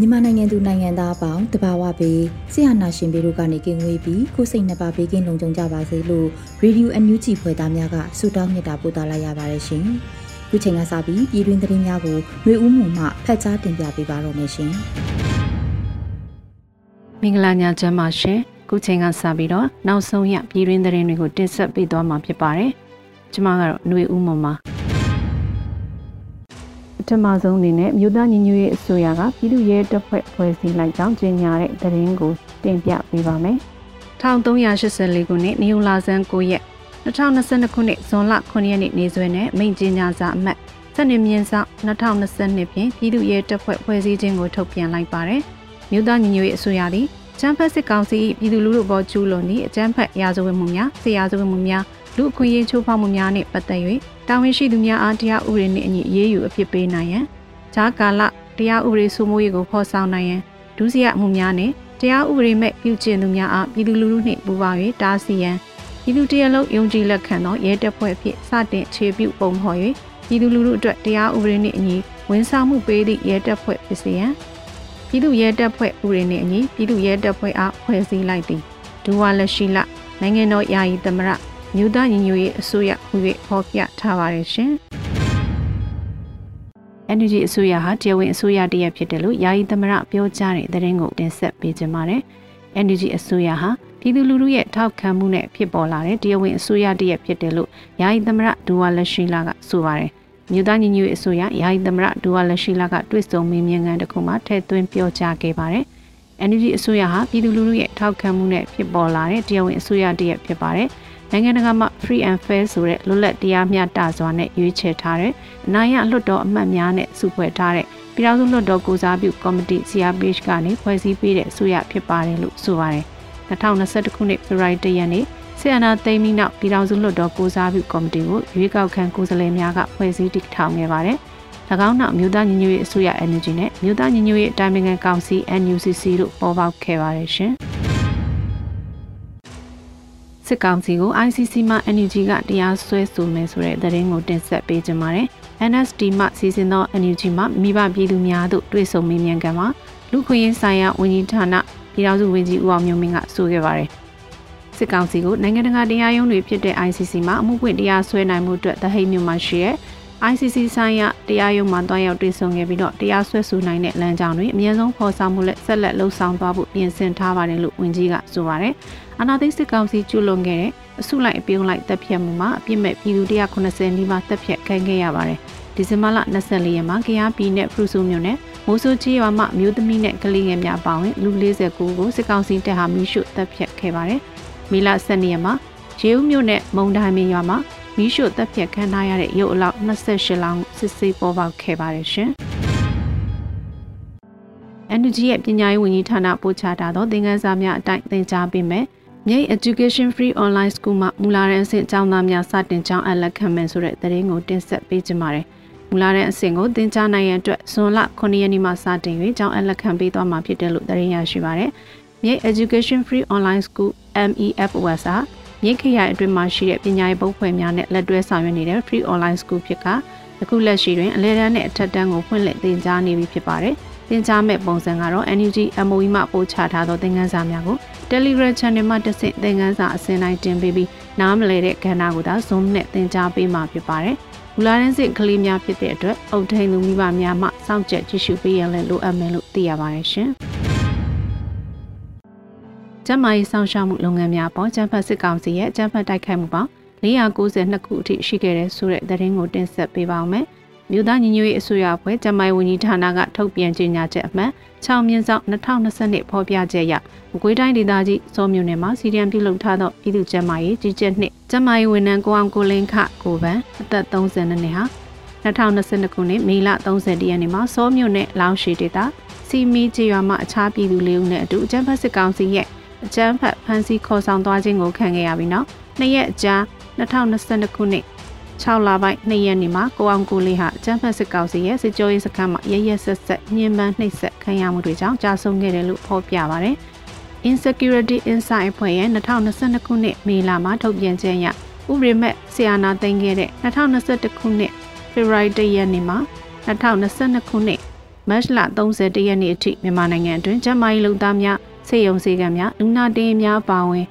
မြန်မာနိုင်ငံသူနိုင်ငံသားအပေါင်းတဘာဝပေးဆရာနာရှင်ပြည်တို့ကနေကင်းဝေးပြီးကိုစိတ်နှပါပေးကင်းလုံခြုံကြပါစေလို့ Radio NUG ဖွဲ့သားများကဆုတောင်းမြတ်တာပို့သလာရပါတယ်ရှင်။ခုချိန်ကစပြီးပြည်တွင်သတင်းများကိုမျိုးဦးမှုမှဖတ်ကြားတင်ပြပေးပါတော့မယ်ရှင်။မင်္ဂလာညချမ်းပါရှင်။ခုချိန်ကစပြီးတော့နောက်ဆုံးရပြည်တွင်သတင်းတွေကိုတင်ဆက်ပေးသွားမှာဖြစ်ပါတယ်။ကျွန်မကတော့ຫນွေဦးမှုမှာ ပထမဆုံးအနေနဲ့မြို့သားညီညွတ်ရေးအစိုးရကပြည်သူ့ရဲတပ်ဖွဲ့ဖွဲ့စည်းလိုက်ကြောင်းကြေညာတဲ့သတင်းကိုတင်ပြပေးပါမယ်။1384ခုနှစ်နေုံလာဆန်း9ရက်2022ခုနှစ်ဇွန်လ9ရက်နေ့နေ့စွဲနဲ့မိန့်ကြေညာစာအမှတ်စနေမြင်းဆောင်2022ဖြင့်ပြည်သူ့ရဲတပ်ဖွဲ့ဖွဲ့စည်းခြင်းကိုထုတ်ပြန်လိုက်ပါတယ်။မြို့သားညီညွတ်ရေးအစိုးရသည်ကျန်းဖက်စစ်ကောင်စီပြည်သူလူထုဘောကျူးလွန်သည့်အကြမ်းဖက်ရာဇဝတ်မှုများဆရာဇဝတ်မှုများလူအခွင့်အရေးချိုးဖောက်မှုများနှင့်ပတ်သက်၍ တာဝန်ရှိသူများအားတရားဥပဒေနှင့်အညီအရေးယူအဖြစ်ပေးနိုင်ရန်ဂျာကာလတရားဥပဒေစိုးမိုးရေးကိုဖော်ဆောင်နိုင်ရန်ဒုစရမှုများနှင့်တရားဥပဒေမဲ့ပြုကျင့်သူများအားပြည်သူလူထုနှင့်ပူးပေါင်း၍တားဆီးရန်ပြည်သူတရလုံးယုံကြည်လက်ခံသောရဲတပ်ဖွဲ့ဖြင့်စတင်ခြေပြုပုံဖော်၍ပြည်သူလူထုအတွက်တရားဥပဒေနှင့်အညီဝန်ဆောင်မှုပေးသည့်ရဲတပ်ဖွဲ့ဖြစ်စေရန်ပြည်သူရဲတပ်ဖွဲ့ဥပဒေနှင့်အညီပြည်သူရဲတပ်ဖွဲ့အားဖွဲ့စည်းလိုက်သည်ဒူဝါလက်ရှိလနိုင်ငံတော်ယာယီသမရ မြို့သားညီညွတ်ရေးအစိုးရဟူ၍ဖော်ပြထားပါတယ်ရှင်။ NUG အစိုးရဟာတရားဝင်အစိုးရတရက်ဖြစ်တယ်လို့ယာယီသမရပြောကြားတဲ့သတင်းကိုတင်ဆက်ပေးကြပါမယ်။ NUG အစိုးရဟာပြည်သူလူထုရဲ့ထောက်ခံမှုနဲ့ဖြစ်ပေါ်လာတဲ့တရားဝင်အစိုးရတရက်ဖြစ်တယ်လို့ယာယီသမရဒူဝါလက်ရှိလာကဆိုပါတယ်။မြို့သားညီညွတ်ရေးအစိုးရယာယီသမရဒူဝါလက်ရှိလာကတွေ့ဆုံမေးမြန်းခန်းတစ်ခုမှာထည့်သွင်းပြောကြားခဲ့ပါတယ်။ NUG အစိုးရဟာပြည်သူလူထုရဲ့ထောက်ခံမှုနဲ့ဖြစ်ပေါ်လာတဲ့တရားဝင်အစိုးရတရက်ဖြစ်ပါတယ်။ နိုင်ငံတကာမှာ free and fair ဆိုတဲ့လွတ်လပ်တရားမျှတစွာနဲ့ရွေးချယ်ထားတဲ့အနိုင်ရလွှတ်တော်အမတ်များနဲ့စုဖွဲ့ထားတဲ့ပြည်ထောင်စုလွှတ်တော်ကိုစားပြုကော်မတီ CRPH ကနေဖွဲ့စည်းပေးတဲ့အစိုးရဖြစ်ပါတယ်လို့ဆိုပါတယ်။2021ခုနှစ်ဖေဖော်ဝါရီလရက်နေ့ဆီယနာသိမ်းပြီးနောက်ပြည်ထောင်စုလွှတ်တော်ကိုစားပြုကော်မတီကိုရွေးကောက်ခံကိုယ်စားလှယ်များကဖွဲ့စည်းတည်ထောင်ခဲ့ပါတယ်။၎င်းနောက်မြို့သားညီညွတ်ရေးအစိုးရ NUG နဲ့မြို့သားညီညွတ်ရေးအတိုင်းအမြံကောင်စီ NUCC တို့ပေါ်ပေါက်ခဲ့ပါတယ်ရှင်။ စစ်ကောင်စီကို ICC မှ NUG ကတရားစွဲဆိုမယ်ဆိုတဲ့သတင်းကိုတင်ဆက်ပေးကြပါမယ်။ NSD မှစီစဉ်သော NUG မှမိဘပြည်သူများတို့တွေ့ဆုံမေးမြန်းกันမှာလူခွင့်ရေးဆိုင်ရာဝန်ကြီးဌာနပြည်ထောင်စုဝန်ကြီးဦးအောင်မျိုးမင်းကဆိုခဲ့ပါတယ်။စစ်ကောင်စီကိုနိုင်ငံတကာတရားရုံးတွေဖြစ်တဲ့ ICC မှာအမှုပွင့်တရားစွဲနိုင်မှုအတွက်တဟိတ်မြို့မှာရှိတဲ့ ICC ဆိုင်ရာတရားရုံးမှာတွားရောက်တွေ့ဆုံခဲ့ပြီးတော့တရားစွဲဆိုနိုင်တဲ့လမ်းကြောင်းတွေအများဆုံးဖော်ဆောင်မှုနဲ့ဆက်လက်လှုပ်ဆောင်သွားဖို့ပြင်ဆင်ထားပါတယ်လို့ဝန်ကြီးကဆိုပါတယ်။ အာဏာသိမ်းစစ်ကောင်စီကျူးလွန်ခဲ့တဲ့အစုလိုက်အပြုံးလိုက်တပ်ဖြတ်မှုမှာအပြစ်မဲ့ပြည်သူ190နီးပါးတပ်ဖြတ်ခံခဲ့ရပါတယ်။ဒီဇင်ဘာလ24ရက်မှာကရားပြည်နယ်ဖရူဆိုမြို့နယ်မိုးဆိုးကြီးရွာမှာမြို့သမီးနဲ့ကလေးငယ်များပေါင်းလူ49ကိုစစ်ကောင်စီတပ်ဟာမိရှုတပ်ဖြတ်ခဲ့ပါတယ်။မီလ12ရက်မှာရေဦးမြို့နယ်မုံတိုင်းမင်းရွာမှာမီးရှို့တပ်ဖြတ်ခံထားရတဲ့ရုပ်အလောင်း28လောင်းစစ်ဆေးပေါ်ပေါက်ခဲ့ပါတယ်ရှင်။ NUG ရဲ့ပညာရေးဝန်ကြီးဌာနပို့ချထားသောသင်ခန်းစာများအတိုင်းသင်ကြားပေးမယ်။ မြိတ် Education Free Online School မှာမူလာတဲ့အဆင့်ကျောင်းသားများစတင်ကျောင်းအလက်ခံမယ်ဆိုတဲ့သတင်းကိုတင်ဆက်ပေးကြပါမယ်။မူလာတဲ့အဆင့်ကိုသင်ကြားနိုင်ရန်အတွက်ဇွန်လ9ရက်နေ့မှစတင်၍ကျောင်းအလက်ခံပေးသွားမှာဖြစ်တယ်လို့သတင်းရရှိပါရယ်။မြိတ် Education Free Online School MEFOS ဟာမြစ်ခရိုင်အတွင်းမှာရှိတဲ့ပညာရေးဘုတ်ဖွဲ့များနဲ့လက်တွဲဆောင်ရွက်နေတဲ့ Free Online School ဖြစ်ကအခုလက်ရှိတွင်အလဲတန်းနဲ့အထက်တန်းကိုဖွင့်လှစ်သင်ကြားနေပြီဖြစ်ပါတယ်။သင်ကြားမဲ့ပုံစံကတော့ NUG MOE မှပို့ချထားသောသင်ခန်းစာများကို Telegram Channel မှာတစ်ဆင့်သင်ခန်းစာအစဉ်တိုင်းတင်ပေးပြီးနားမလည်တဲ့ကဏ္ဍကိုသာ Zoom နဲ့သင်ကြားပေးမှာဖြစ်ပါတယ်။မူလာရင်းစစ်ကလေးများဖြစ်တဲ့အတွက်အုတ်ထိန်သူမိဘများမှစောင့်ကြပ်ကြည့်ရှုပေးရန်လည်းလိုအပ်မယ်လို့သိရပါတယ်ရှင်။ကျန်းမာရေးဆောင်ရှားမှုလုပ်ငန်းများပေါ်ကျန်းဖတ်စစ်ကောင်စီရဲ့ကျန်းဖတ်တိုက်ခိုက်မှုပေါင်း492ခုအထိရှိခဲ့တဲ့ဆိုတဲ့သတင်းကိုတင်ဆက်ပေးပါောင်းမယ်။ မြို့သားညီညွတ်ရေးအစိုးရအဖွဲ့ကျန်းမာရေးဝန်ကြီးဌာနကထုတ်ပြန်ကြေညာချက်အမှန်6မြင်းဆောင်2020ဖော်ပြချက်အရမကွေးတိုင်းဒေသကြီးစောမြို့နယ်မှာစီရီယံပြုလုပ်ထားသောပြည်သူ့ကျန်းမာရေးကြီးကြပ်နှစ်ကျန်းမာရေးဝန်ထမ်းကိုအောင်ကိုလင်းခကိုပန်အသက်30နှစ်ဟာ2022ခုနှစ်မေလ30ရက်နေ့မှာစောမြို့နယ်လောင်ရှိဒေသစီမီကျေးရွာမှအခြားပြည်သူလေးဦးနဲ့အတူအကြမ်းဖက်စစ်ကောင်စီရဲ့အကြမ်းဖက်ဖမ်းဆီးခေါ်ဆောင်သွားခြင်းကိုခံခဲ့ရပြီးနောက်နှစ်ရက်အကြာ2022ခုနှစ် 6လပိုင်း2ရက်နေ့မှာကိုအောင်ကိုလေးဟာကျန်းဖတ်စစ်ကောင်စီရဲ့စစ်ကြောရေးစခန်းမှာရရဆက်ဆက်ညှဉ်းပန်းနှိပ်စက်ခံရမှုတွေကြောင့်ကြာဆုံးခဲ့တယ်လို့ဖော်ပြပါဗျ။ Insecurity Insight အဖွဲ့ရဲ့2022ခုနှစ်မေလမှာထုတ်ပြန်ချက်အရဥပဒေမဲ့ဆီယာနာသိမ်းခဲ့တဲ့2021ခုနှစ်ဖေဖော်ဝါရီလရက်နေ့မှာ2022ခုနှစ်မတ်လ31ရက်နေ့အထိမြန်မာနိုင်ငံအတွင်းကျန်းမာရေးလုံသားများစေယုံစေကံများလူနာတင်များပါဝင်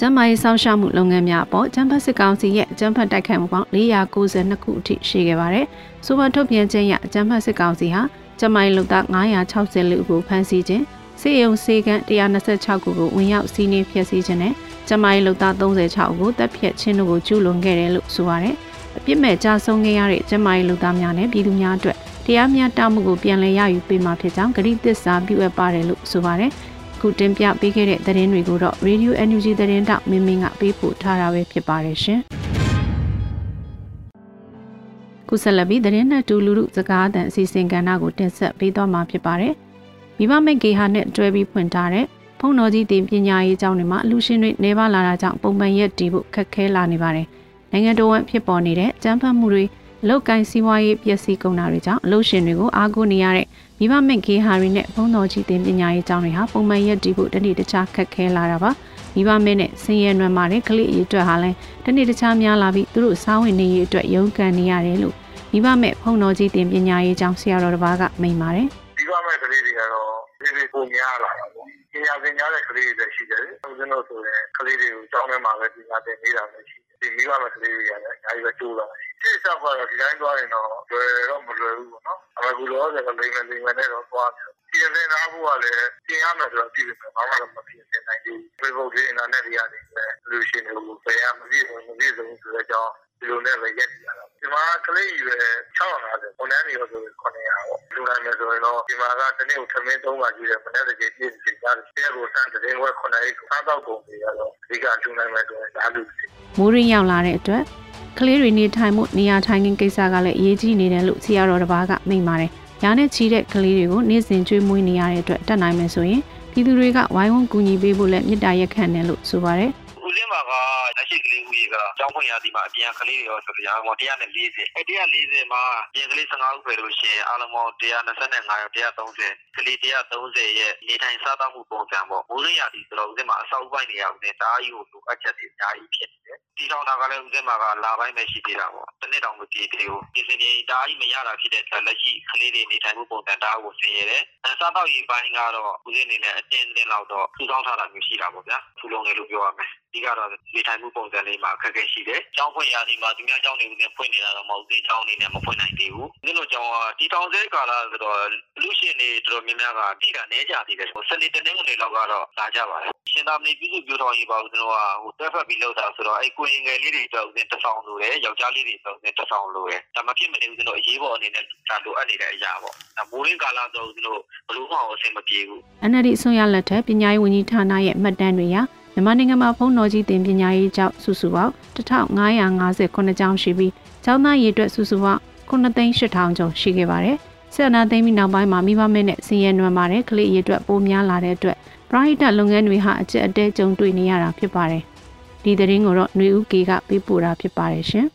ကျန်းမာရေးစောင့်ရှောက်မှုလုပ်ငန်းများအပေါ်ကျန်းဖတ်စစ်ကောင်စီရဲ့ကျန်းဖတ်တိုက်ခိုက်မှုပေါင်း492ခုအထိရှိခဲ့ပါတယ်။ဆိုပါထုတ်ပြန်ခြင်းရကျန်းဖတ်စစ်ကောင်စီဟာကျန်းမာရေးလုပ်သား960လူကိုဖမ်းဆီးခြင်းစေယုံစေကံ126ခုကိုဝင်ရောက်စီးနင်းဖျက်ဆီးခြင်းနဲ့ကျန်းမာရေးလုပ်သား36ကိုတပ်ဖြတ်ခြင်းတို့ကိုကျူးလွန်ခဲ့တယ်လို့ဆိုပါတယ်။အပြစ်မဲ့ကြာဆုံးခဲ့ရတဲ့ကျန်းမာရေးလုပ်သားများနဲ့ပြည်သူများအတွက်တရားမျှတမှုကိုပြန်လည်ရယူပေးမှာဖြစ်ကြောင်းကြိသစ္စာပြုအပ်ပါတယ်လို့ဆိုပါတယ်။ ခုတင်ပြပေးခဲ့တဲ့သတင်းတွေကိုတော့ Radio NUG သတင်းတောက်မင်းမင်းကပေးပို့ထားတာပဲဖြစ်ပါတယ်ရှင်။ခုဆက်လက်ပြီးသတင်းနဲ့တူလူလူစကားသံအစီအစဉ်ကဏ္ဍကိုတင်ဆက်ပေးသွားမှာဖြစ်ပါတယ်။မိဘမိတ်ကေဟာနဲ့တွဲပြီးဖွင့်ထားတဲ့ဖုန်းတော်ကြီးတင်ပညာရေးကျောင်းတွေမှာအလူရှင်တွေနေပါလာတာကြောင့်ပုံမှန်ရက်တည်ဖို့ခက်ခဲလာနေပါတယ်။နိုင်ငံတော်ဝန်ဖြစ်ပေါ်နေတဲ့ကျန်းဖတ်မှုတွေလောက်ကိုင်းစီးပွားရေးပျက်စီးကုန်တာတွေကြောင့်အလို့ရှင်တွေကိုအားကိုးနေရတဲ့ မိဘမက်ခေဟာရီနဲ့ဘုံတော်ကြီးတင်ပညာရေးကျောင်းတွေဟာပုံမှန်ရက်တည်ဖို့တနေ့တခြားခက်ခဲလာတာပါမိဘမဲနဲ့ဆင်းရဲနွမ်းမာတဲ့ကလေးအရေးအတွက်ဟာလည်းတနေ့တခြားများလာပြီးသူတို့စားဝင်နေရေးအတွက်ရုန်းကန်နေရတယ်လို့မိဘမဲ့ဘုံတော်ကြီးတင်ပညာရေးကျောင်းဆရာတော်တစ်ပါးကမိန်ပါတယ်မိဘမဲ့ကလေးတွေကတော့ဒီလိုပုံများလာတာပေါ့ပညာသင်ကြားတဲ့ကလေးတွေလည်းရှိတယ်။ဦးဇင်းတို့ဆိုရင်ကလေးတွေကိုကျောင်းထဲမှာပဲပညာသင်နေတာလည်းရှိတယ်။ဒီမိဘမဲ့ကလေးတွေကလည်းအများကြီးပဲကျိုးလာတယ်။ ရှေ့ဆက်ကတော့ဒီတိုင်းသွားရင်တော့လွယ်တော့မလွယ်ဘူးပေါ့နော်။အခုလောဆယ်ကလိမ့်မယ်လိမ့်မယ်နဲ့တော့သွားတယ်။ပြင်ဆင်ထားဖို့ကလည်းပြင်ရမယ်ဆိုတော့ပြည်တယ်ဘာမှတော့မပြင်ဆင်နိုင်ဘူး။ Facebook တွေ internet တွေရတယ်လူရှင်တွေကိုဘယ်ရမပြည့်စုံမပြည့်စုံဆိုတဲ့အကြောင်းဒီလိုနဲ့ပဲရက်ရတာဒီမှာကလေးရွယ်650ခုနန်းနေရောဆို900ပေါ့လူနိုင်မယ်ဆိုရင်တော့ဒီမှာကတနေ့ကိုသမင်း3ပါကြီးတယ်မနေ့တည်းပြည့်စုံကြတယ်တရားကိုစမ်းတဲ့ဝက်900စားတော့ကုန်ပြီတော့ဒီကလူနိုင်မယ်ဆိုရင်ဒါလူမိုးရင်းရောက်လာတဲ့အတွက် ကလေးတွေနေထိုင်မှုနေရာထိုင်ခင်းကိစ္စကလည်းအရေးကြီးနေတယ်လို့ဆရာတော်တစ်ပါးကမိန့်ပါတယ်။ညာနဲ့ချီတဲ့ကလေးတွေကိုနေ့စဉ်ကျွေးမွေးနေရတဲ့အတွက်တက်နိုင်မယ်ဆိုရင်ပြည်သူတွေကဝိုင်းဝန်းကူညီပေးဖို့လည်းမေတ္တာရက်ခံတယ်လို့ဆိုပါတယ်။မှာကလက်ရှိကလေးဦးရေကကျောင်းဖွင့်ရသည်မှာအပြန်ကလေးတွေရောဆိုကြအောင်140အဲ140မှာပြင်ကလေး15ဦးပဲလို့ရှိရင်အားလုံးပေါင်း125ရော130ကလေး130ရဲ့နေထိုင်စားသောက်မှုပုံစံပေါ့မိုးရရသည်ဆိုတော့ဦးစင်မှာအဆောက်အပိုင်းနေရာဦးစင်တားကြီးကိုလိုအပ်ချက်တွေအများကြီးဖြစ် နေတယ်ဒီထောင်တာကလည်းဦးစင်မှာကလာပိုင်းပဲရှိသေးတာပေါ့တစ်နှစ်တောင်မပြည့်သေးဘူးဒီစင်ကြီးတားကြီးမရတာဖြစ်တဲ့အတွက်လက်ရှိကလေးတွေနေထိုင်မှုပုံစံတားကိုဆင်ရတယ်စားသောက်ရေးပိုင်းကတော့ဦးစင်နေနဲ့အတင်းတင်းလောက်တော့ထူထောင်ထားတာမျိုးရှိတာပေါ့ဗျာထူလုံးလေးလို့ပြောရမယ် ဒီကတော့နေထိုင်မှုပုံစံလေးမှာအခက်အခဲရှိတယ်။ကျောင်းဖွင့်ရသည်မှာသူများကျောင်းတွေနဲ့ဖွင့်နေတာတော့မဟုတ်သေးကျောင်းအနေနဲ့မဖွင့်နိုင်သေးဘူး။ဒီလိုကျောင်းကဒီတောင်စဲကာလဆိုတော့လူရှင်တွေတော်တော်များများကတိတာနေကြသေးတယ်။စနေတနေ့ကနေလောက်ကတော့လာကြပါတယ်။ရှင်သာမဏေပြည်သူ့ပြောတော်ရေးပါဦးကျွန်တော်ကဟိုတက်ဖက်ပြီးလောက်တာဆိုတော့အဲ့ကိုရင်ငယ်လေးတွေကြောက်နေတဆောင်လိုတယ်။ယောက်ျားလေးတွေကြောက်နေတဆောင်လိုတယ်။ဒါမှဖြစ်မနေဘူးကျွန်တော်အရေးပေါ်အနေနဲ့ဒါလိုအပ်နေတဲ့အရာပေါ့။ဒါမိုးရင်းကာလဆိုကျွန်တော်ဘလို့မှအဆင်မပြေဘူး။ NLD အစိုးရလက်ထက်ပညာရေးဝန်ကြီးဌာနရဲ့မှတ်တမ်းတွေအရ မြန်မာနိုင်ငံမှာဖုန်းတော်ကြီးတင်ပညာရေးကျောင်းစုစုပေါင်း1559ကျောင်းရှိပြီးကျောင်းသားရေအတွက်စုစုပေါင်း9,8000ကျော်ရှိခဲ့ပါတယ်။ဆက်နာသိမ်းပြီးနောက်ပိုင်းမှာမိဘမဲ့နဲ့ဆင်းရဲနွမ်းပါတဲ့ကလေးရေအတွက်ပိုများလာတဲ့အတွက်ပရိုဟိတလုပ်ငန်းတွေဟာအကျက်အတဲကြုံတွေ့နေရတာဖြစ်ပါတယ်။ဒီသတင်းကိုတော့ຫນွေဦးကေကပေးပို့တာဖြစ်ပါတယ်ရှင်။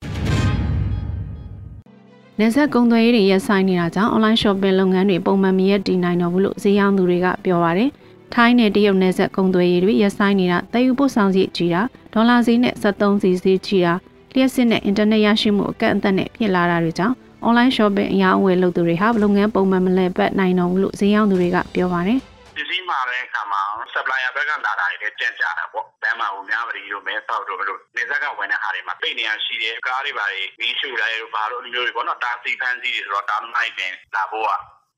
နေဆက်ကုံသွယ်ရေးတွေရပ်ဆိုင်းနေတာကြောင့် online shopping လုပ်ငန်းတွေပုံမှန်မရက်တည်နိုင်တော့ဘူးလို့ဈေးရောင်းသူတွေကပြောပါတယ်။ ထိုင်းနဲ့တရုတ်နယ်စပ်ကုန်သွယ်ရေးတွေရပ်ဆိုင်းနေတာတည်ယူပို့ဆောင်စီကြီးတာဒေါ်လာဈေးနဲ့73စီဈေးကြီးတာလျှက်စစ်နဲ့အင်တာနက်ရရှိမှုအကန့်အသတ်နဲ့ဖြစ်လာတာတွေကြောင့် online shopping အရာအဝယ်လုပ်သူတွေဟာလုပ်ငန်းပုံမှန်မလည်ပတ်နိုင်တော့ဘူးလို့ဈေးရောင်းသူတွေကပြောပါတယ်ဒီစ္စည်းမှာတဲ့အခါမှာ supplier ဘက်ကလာတာတွေလည်းကြံ့ကြတာပေါ့။ဘမ်းမှာဦးများပရီတို့မဲဆောက်တို့ဘလို့နေဆက်ကဝင်တဲ့ဟာတွေမှာပိတ်နေရရှိတယ်ကားတွေပါတွေမီးရှို့လိုက်တို့ဘာလို့မျိုးတွေပေါ့နော်တာစီဖန်စီတွေဆိုတော့တာမိုက်တင်လာဖို့က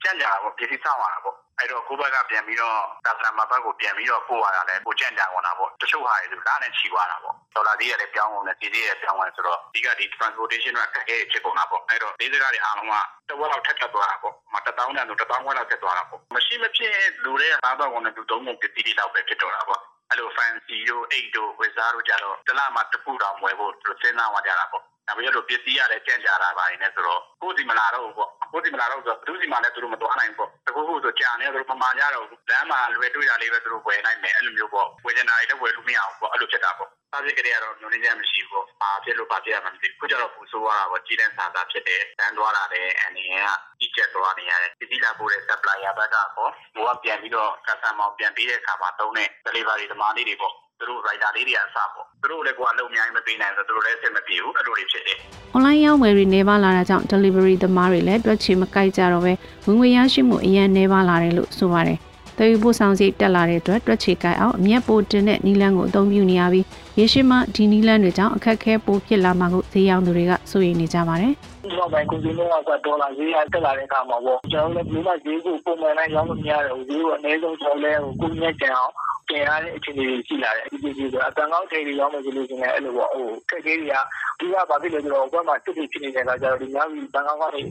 ကြံ့ကြတာပေါ့ပစ္စည်းဆောက်ရတာပေါ့ အဲ့တော့ကိုဘက်ကပြန်ပြီးတော့တာဆန်မဘက်ကိုပြန်ပြီးတော့ပို့ရတာလဲကိုကြံ့ကြကုန်တာပေါ့တချို့ဟာတွေဆိုဒါနဲ့ချီသွားတာပေါ့ဒေါ်လာသေးရလည်းပြောင်းကုန်တယ်စီသေးရပြောင်းကုန်ဆိုတော့ဒီကဒီ transportation ကခက်ခဲဖြစ်ကုန်တာပေါ့အဲ့တော့ဒီစကားတွေအားလုံးကတဝက်လောက်ထက်ထပ်သွားတာပေါ့မတထောင်တန်ဆိုတထောင်ဝက်လောက်ဖြစ်သွားတာပေါ့မရှိမဖြစ်လူတဲ့ဘာတော့ကုန်တဲ့သူသုံးပုံပစ္စည်းတွေလောက်ပဲဖြစ်တော့တာပေါ့အဲ့လို fancy တို့အိတ်တို့ဝစ်စားတို့ကြတော့တလမှတစ်ခုတောင်ဝယ်ဖို့သူစဉ်းစားသွားကြတာပေါ့ ဒါပေမဲ့လို့ပစ္စည်းရတယ်ကြံ့ကြတာပါနေဆိုတော့ကိုယ်စီမလာတော့ဘူးပေါ့ကိုယ်စီမလာတော့ဆိုတော့ဘယ်သူစီမှလည်းသူတို့မတော်နိုင်ဘူးပေါ့တကူခုဆိုကြာနေတော့မမာကြတော့ဘူးလမ်းမှာလွယ်တွေ့တာလေးပဲသူတို့ဝယ်နိုင်မယ်အဲ့လိုမျိုးပေါ့ဝယ်နေတာတွေလည်းဝယ်လို့မရဘူးပေါ့အဲ့လိုဖြစ်တာပေါ့စားစစ်ကလေးကတော့ညွှန်နေကြမရှိဘူးပေါ့ဘာဖြစ်လို့ဘာဖြစ်ရမှမသိဘူးခုကျတော့ပူဆိုးရတာပေါ့ကြီးတဲ့စာသားဖြစ်တယ်တန်းသွားတာလည်းအနေနဲ့ကကြီးကျက်သွားနေရတယ်ပစ္စည်းလာပို့တဲ့ supplier ဘက်ကပေါ့ဟိုကပြန်ပြီးတော့ customer ပြန်ပြီးတဲ့အခါမှာသုံးတဲ့ delivery သမားလေးတွေပေါ့ သူတို့ writer လေးတွေအစားပေါ့သူတို့လည်းကိုယ်အလုပ်အများကြီးမပေးနိုင်ဆိုသူတို့လည်းအဆင်မပြေဘူးအဲ့လိုတွေဖြစ်တယ် online ရောင်းဝယ်တွေနေပါလာတာကြောင့် delivery သမားတွေလည်းတွက်ချေမကိုက်ကြတော့ပဲဝင်ငွေရရှိမှုအရင်နေပါလာတယ်လို့ဆိုပါတယ်။တည်ယူပို့ဆောင်စီတက်လာတဲ့အတွက်တွက်ချေကိုက်အောင်အမျက်ပိုတင်တဲ့နီလန်းကိုအသုံးပြုနေရပြီးရေရှည်မှဒီနီလန်းတွေကြောင့်အခက်အခဲပိုဖြစ်လာမှာကိုဈေးရောင်းသူတွေကစိုးရိမ်နေကြပါတယ်။ဒီတော့ပိုင်းကိုဒီနေ့ကဒေါ်လာဈေးအတက်လာတဲ့အခါမှာပေါ့ကျွန်တော်တို့လည်းဒီမှာဈေးကိုပုံမှန်တိုင်းရောင်းလို့မရတော့ဘူးဈေးကိုအနည်းဆုံးကျွန်တော်လည်းဟိုကိုမြက်ကြအောင် တင်ရတဲ့အခြေအနေတွေရှိလာတယ်ဒီဒီဆိုအတန်ကောင်းထိတွေရောင်းမယ်ဆိုလို့ရှိရင်အဲ့လိုပေါ့ဟိုခက်ခဲတွေကဒီကဘာဖြစ်လဲဆိုတော့ဘက်မှာတစ်တိဖြစ်နေတဲ့အခါကျတော့ဒီများပြီးတန်ကောင်းကောင်းတွေ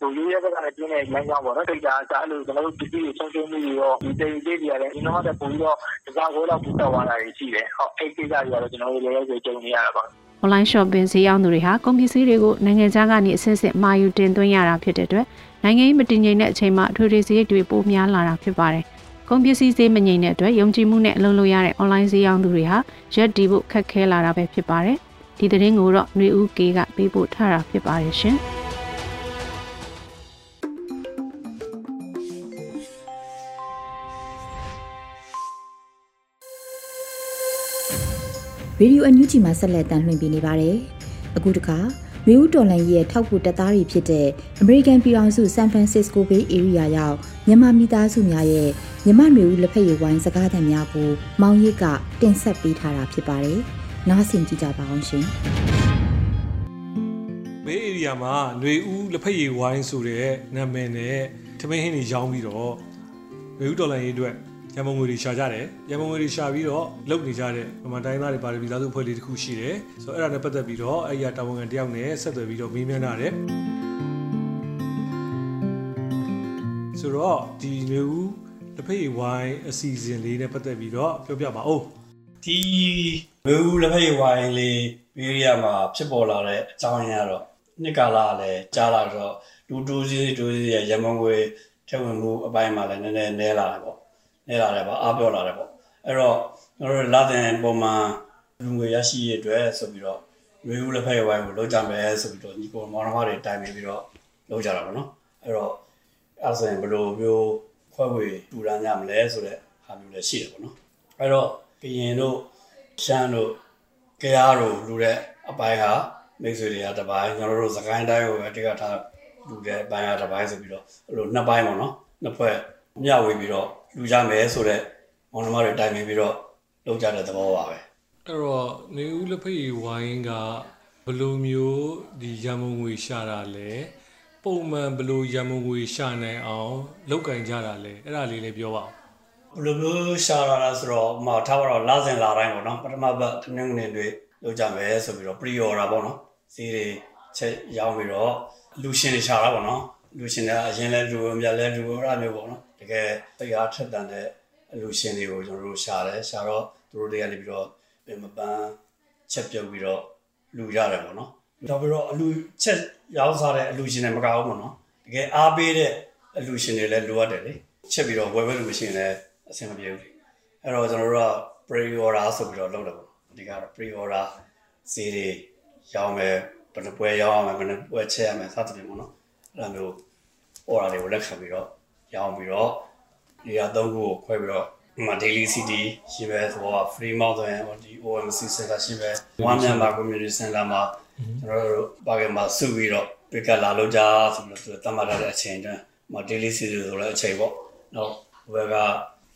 ဟိုရိုးရဲဘက်ကလည်းပြင်းနေလမ်းကြောင်းပေါ့နော်တိတ်တာအဲ့လိုကျွန်တော်တို့ဒီဒီဆုံးရှုံးမှုတွေရောဒီတေးလေးတွေရတယ်ဒီနောက်တော့ပို့ပြီးတော့ဒီစားကိုတော့ပူတော့လာတာတွေရှိတယ်ဟောအဲ့ကိစ္စတွေကတော့ကျွန်တော်တို့လည်းလည်းကြုံနေရတာပါ online shopping ဈေးရောင်းသူတွေဟာကုန်ပစ္စည်းတွေကိုနိုင်ငံခြားကနေအဆင့်ဆင့်မှာယူတင်သွင်းရတာဖြစ်တဲ့အတွက်နိုင်ငံရေးမတည်ငြိမ်တဲ့အချိန်မှာအထွေထွေဈေးတွေပိုများလာတာဖြစ်ပါတယ်။ ကုန်ပစ္စည်းဈေးမငြိမ်တဲ့အတွက်ယုံကြည်မှုနဲ့အလုပ်လုပ်ရတဲ့ online ဈေးရောင်းသူတွေဟာရက်တီဖို့ခက်ခဲလာတာပဲဖြစ်ပါတယ်။ဒီသတင်းကိုတော့ຫນွေဦးကေကပေးပို့ထားတာဖြစ်ပါတယ်ရှင်။ Radio အန်ယူဂျီမှာဆက်လက်တန်လှည့်ပြနေပါတယ်။အခုတခါ မေဦးတော်လန်ကြီးရဲ့ထောက်ပူတပ်သားတွေဖြစ်တဲ့ American ပြည်အောင်စု San Francisco Bay Area ရောက်မြန်မာမိသားစုများရဲ့မြမမေဦးလက်ဖက်ရည်ဝိုင်းစကားသံများကိုမောင်ရိပ်ကတင်ဆက်ပေးထားတာဖြစ်ပါတယ်။နားဆင်ကြကြပါအောင်ရှင်။ Bay Area မှာလွေဦးလက်ဖက်ရည်ဝိုင်းဆိုတဲ့နာမည်နဲ့သမင်းဟင်းတွေရောင်းပြီးတော့မေဦးတော်လန်ကြီးအတွက် ရန်ပုံငွေတွေရှာကြတယ်ရန်ပုံငွေတွေရှာပြီးတော့လုပ်နေကြတဲ့ဗမာတိုင်းသားတွေပါတယ်ပြည်သားစုအဖွဲ့လေးတစ်ခုရှိတယ်ဆိုတော့အဲ့ဒါနဲ့ပတ်သက်ပြီးတော့အဲ့ဒီကတာဝန်ခံတယောက်နဲ့ဆက်သွယ်ပြီးတော့မေးမြန်းတာတယ်ဆိုတော့ဒီຫນွေဦးလက်ဖက်ရည်ဝိုင်းအစီအစဉ်လေးနဲ့ပတ်သက်ပြီးတော့ပြောပြပါဦးဒီဝေဦးလက်ဖက်ရည်ဝိုင်းလေးဗီဒီယိုမှာဖြစ်ပေါ်လာတဲ့အကြောင်းရင်းကတော့နှစ်ကာလကလည်းကြားလာတော့လူတူးစီတူးစီရဲ့ရမန်ငွေထက်ဝင်မှုအပိုင်းမှာလည်းနည်းနည်းနဲလာတယ်ပေါ့ နဲလာတယ်ပေါ့အားပြောလာတယ်ပေါ့အဲ့တော့ကျွန်တော်တို့လာတဲ့ပုံမှန်လူငွေရရှိရတဲ့ဆိုပြီးတော့ဝေဦးလက်ဖက်ရည်ဝိုင်းကိုလုပ်ကြမယ်ဆိုပြီးတော့ညီကိုမောင်နှမတွေတိုင်ပင်ပြီးတော့လုပ်ကြတာပေါ့နော်အဲ့တော့အဲ့ဆိုရင်ဘယ်လိုမျိုးဖွဲ့ဝေတူရမ်းကြမလဲဆိုတဲ့ဟာမျိုးလည်းရှိတယ်ပေါ့နော်အဲ့တော့ကရင်တို့ရှမ်းတို့ကြားတို့လူတဲ့အပိုင်းကမိတ်ဆွေတွေကတစ်ပိုင်းကျွန်တော်တို့စကိုင်းတိုင်းကိုပဲတိကထားလူတဲ့အပိုင်းကတစ်ပိုင်းဆိုပြီးတော့အဲ့လိုနှစ်ပိုင်းပေါ့နော်နှစ်ဖွဲ့မျှဝေပြီးတော့ လူကြမယ်ဆိုတော့မောင်နှမတွေတိုင်ပင်ပြီးတော့လုပ်ကြတဲ့သဘောပါပဲအဲ့တော့နေဦးလက်ဖက်ရည်ဝိုင်းကဘယ်လိုမျိုးဒီရန်မုံငွေရှာတာလဲပုံမှန်ဘယ်လိုရန်မုံငွေရှာနိုင်အောင်လောက်ကင်ကြတာလဲအဲ့ဒါလေးလည်းပြောပါဦးဘယ်လိုမျိုးရှာလာတာဆိုတော့ဥပမာထားပါတော့လာစဉ်လာတိုင်းပေါ့နော်ပထမဘက်တနင်္ဂနွေတွေလုပ်ကြမယ်ဆိုပြီးတော့ pre order ပေါ့နော်စီးတွေချက်ရောင်းပြီးတော့လူရှင်တွေရှာတာပေါ့နော်လူရှင်တွေအရင်လဲလူအများလဲလူအဲ့ဒါမျိုးပေါ့နော်တ ကယ်တရားထက်တန်တဲ့လူရှင်တွေကိုကျွန်တော်တို့ရှာတယ်ရှာတော့သူတို့တွေကနေပြီးတော့ပြင်မပန်းချက်ပြုတ်ပြီးတော့လူရတယ်ပေါ့နော်နောက်ပြီးတော့အလူချက်ရောင်းစားတဲ့အလူရှင်တွေမကဘူးပေါ့နော်တကယ်အားပေးတဲ့အလူရှင်တွေလည်းလိုအပ်တယ်လေချက်ပြီးတော့ဝယ်ဝယ်လူမရှိရင်လည်းအဆင်မပြေဘူးလေအဲ့တော့ကျွန်တော်တို့က pre order ဆိုပြီးတော့လုပ်တယ်ပေါ့အဓိကတော့ pre order ဈေးတွေရောင်းမယ်ဘယ်နှပွဲရောင်းရမယ်ဘယ်နှပွဲချက်ရမယ်စသဖြင့်ပေါ့နော်အဲ့လိုမျိုး order တွေကိုလက်ခံပြီးတော့ ရောင်းပြီးတော့ဒီဟာသုံးခုကိုခွဲပြီးတော့ဒီမှာ daily city ရှိပဲဆိုတော့ free mount ဆိုရင်ဒီ OMC center ရှိပဲ one member community center မှာကျွန်တော်တို့ဘာကမှာစုပြီးတော့ pick up လာလို့ကြဆိုပြီးတော့သူတတ်မှတ်ထားတဲ့အချိန်တန်းမှာ daily city ဆိုလည်းအချိန်ပေါ့နော်ဘယ်က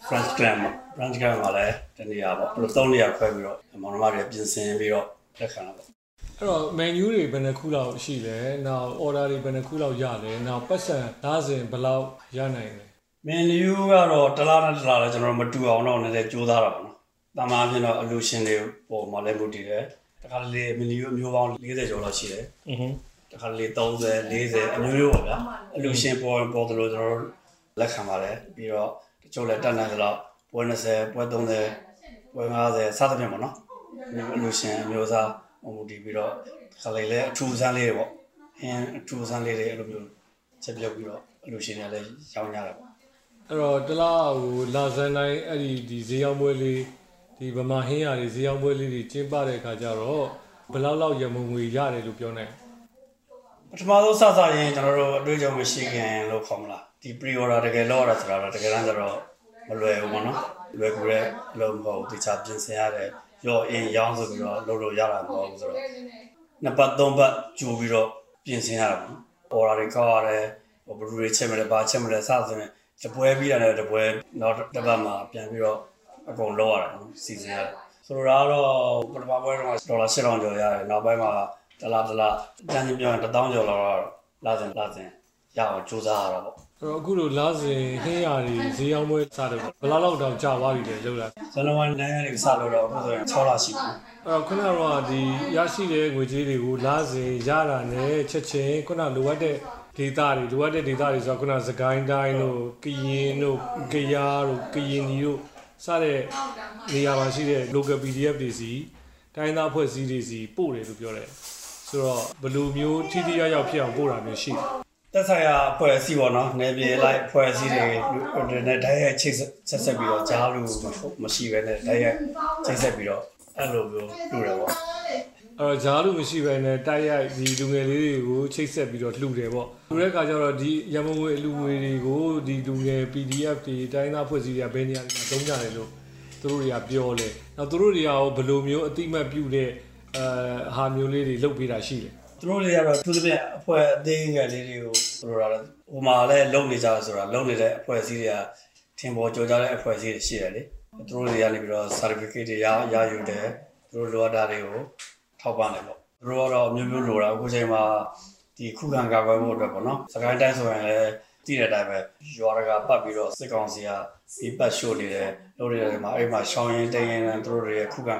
French Grand French Grand မှာလည်းတနေရာပေါ့အဲ့လို၃နေရာခွဲပြီးတော့မောင်နှမတွေပြင်ဆင်ပြီးတော့လက်ခံတာပေါ့ အဲ့တော့ menu တွေဘယ်နှခုလောက်ရှိလဲနောက် order တွေဘယ်နှခုလောက်ရလဲနောက်ပတ်စံသားစဉ်ဘယ်လောက်ရနိုင်လဲ menu ကတော့တစ်လားတစ်လားလဲကျွန်တော်တို့မတူအောင်တော့နည်းနည်းကြိုးစားတာပေါ့နော်တမားအဖြစ်တော့ allusion တွေပေါ်မှာလည်းမူတည်တယ်တခါလေ menu မျိုးပေါင်း40ကျော်လောက်ရှိတယ်အင်းတခါလေ30 40အမျိုးမျိုးပါဗျာ allusion ပေါ်ပေါ်တယ်လို့ကျွန်တော်တို့လက်ခံပါတယ်ပြီးတော့တချို့လည်းတက်နိုင်သလောက်ပွဲ20ပွဲ30ပွဲ50စသဖြင့်ပေါ့နော် allusion မျိုးစား င်အမျိုးသားမူတည်ပြီးတော့တခါလေလည်းအထူးဆန်းလေးတွေပေါ့။အင်းအထူးဆန်းလေးတွေအဲ့လိုမျိုးချက်ပြုတ်ပြီးတော့အလူရှင်တွေလည်းရောင်းကြတာပေါ့အဲ့တော့တလားဟိုလာဇန်တိုင်းအဲ့ဒီဒီဈေးရောက်ပွဲလေးဒီဗမာဟင်းရတွေဈေးရောက်ပွဲလေးတွေကျင်းပတဲ့အခါကျတော့ဘယ်လောက်လောက်ရမုံငွေရတယ်လို့ပြောနိုင်ပထမဆုံးစစရင်ကျွန်တော်တို့အတွေ့အကြုံမရှိခင်လို့ခေါ်မလားဒီ pre order တကယ်လောက်ရတာဆိုတာတော့တကယ်တမ်းကျတော့မလွယ်ဘူးပေါ့နော်လွယ်ကူတဲ့လုံးမဟုတ်ဘူးတခြားပြင်ဆင်ရတယ် ရော့အင်းရောင်းဆိုပြီးတော့လုပ်လို့ရတာမဟုတ်ဘူးဆိုတော့နှစ်ပတ်သုံးပတ်ကြိုပြီးတော့ပြင်ဆင်ရတာပေါ့ order တွေကောက်ရတယ်ဟိုဘယ်လိုတွေချက်မလဲဘာချက်မလဲစသဖြင့်တပွဲပြီးတာနဲ့တပွဲနောက်တစ်ပတ်မှာပြန်ပြီးတော့အကုန်လောက်ရတာနော်စီစဉ်ရတယ်ဆိုတော့ကတော့ပထမပွဲတော့ဒေါ်လာ8000ကျော်ရတယ်နောက်ပိုင်းမှာတလားတလားတန်းချင်းပြောရင်1000ကျော်လောက်တော့လာစဉ်လာစဉ်ရအောင်စူးစမ်းရတာပေါ့အဲ့ တော့အခုလိုလာဇင်ဟင်းရတွေဈေးရောက်ပွဲစတယ်ဘယ်လောက်လောက်တောင်ကြာသွားပြီလဲလောက်လာဇန်နဝါရီနိုင်ရည်စလို့တော့အခုဆိုရင်6လရှိပြီအဲ့တော့ခုနကတော့ဒီရရှိတဲ့ငွေကြေးတွေကိုလာစဉ်ရတာနဲ့ချက်ချင်းခုနလိုအပ်တဲ့ဒေတာတွေလိုအပ်တဲ့ဒေတာတွေဆိုတော့ခုနစကိုင်းတိုင်းတို့ကရင်တို့ကယားတို့ကရင်ဒီတို့စတဲ့နေရာမှာရှိတဲ့ local PDF တွေစီတိုင်းသားဖွဲ့စည်းတွေစီပို့တယ်လို့ပြောတယ်ဆိုတော့ဘယ်လိုမျိုးထိထိရောက်ရောက်ဖြစ်အောင်ပို့တာမျိုးရှိတယ် တက်ဆိုင်ရာအဖွဲ့အစည်းပေါ့နော်နယ်ပြည်လိုက်အဖွဲ့အစည်းတွေနဲ့တိုက်ရိုက်ချိတ်ဆက်ဆက်ပြီးတော့ကြားလို့မရှိဘဲနဲ့တိုက်ရိုက်ချိတ်ဆက်ပြီးတော့အဲ့လိုမျိုးလုပ်တယ်ပေါ့အဲ့တော့ဂျားလို့မရှိဘဲနဲ့တိုက်ရိုက်ဒီလူငယ်လေးတွေကိုချိတ်ဆက်ပြီးတော့လှူတယ်ပေါ့လှူတဲ့အခါကျတော့ဒီရမုံငွေအလူငွေတွေကိုဒီလူငယ် PDF တွေတိုင်းသားဖွဲ့စည်းတွေကဘယ်နေရာတွေမှာသုံးကြတယ်လို့သူတို့တွေကပြောလဲနောက်သူတို့တွေကရောဘယ်လိုမျိုးအတိမတ်ပြုတဲ့အဲဟာမျိုးလေးတွေလုပ်ပေးတာရှိတယ် သူတို့တွေကတော့သူတို့ပြအဖွဲ့အသေးငယ်လေးတွေကိုသူတို့ကဟိုမှာလည်းလုံနေကြဆိုတာလုံနေတဲ့အဖွဲ့အစည်းတွေကထင်ပေါ်ကြော်ကြတဲ့အဖွဲ့အစည်းတွေရှိတယ်လေသူတို့တွေကနေပြီးတော့ certificate တွေရရယူတယ်သူတို့လိုအပ်တာတွေကိုထောက်ပံ့တယ်ပေါ့သူတို့ကတော့မျိုးမျိုးလိုတာအခုချိန်မှာဒီခုခံကာကွယ်မှုအတွက်ပေါ့နော်စကိုင်းတိုင်းဆိုရင်လည်းတည်တဲ့အတိုင်းပဲရွာကပတ်ပြီးတော့စစ်ကောင်စီကဒီပတ်ရှို့နေတယ်လို့တွေမှာအဲ့မှာရှောင်းရင်တင်းရင်သူတို့တွေရဲ့ခုခံ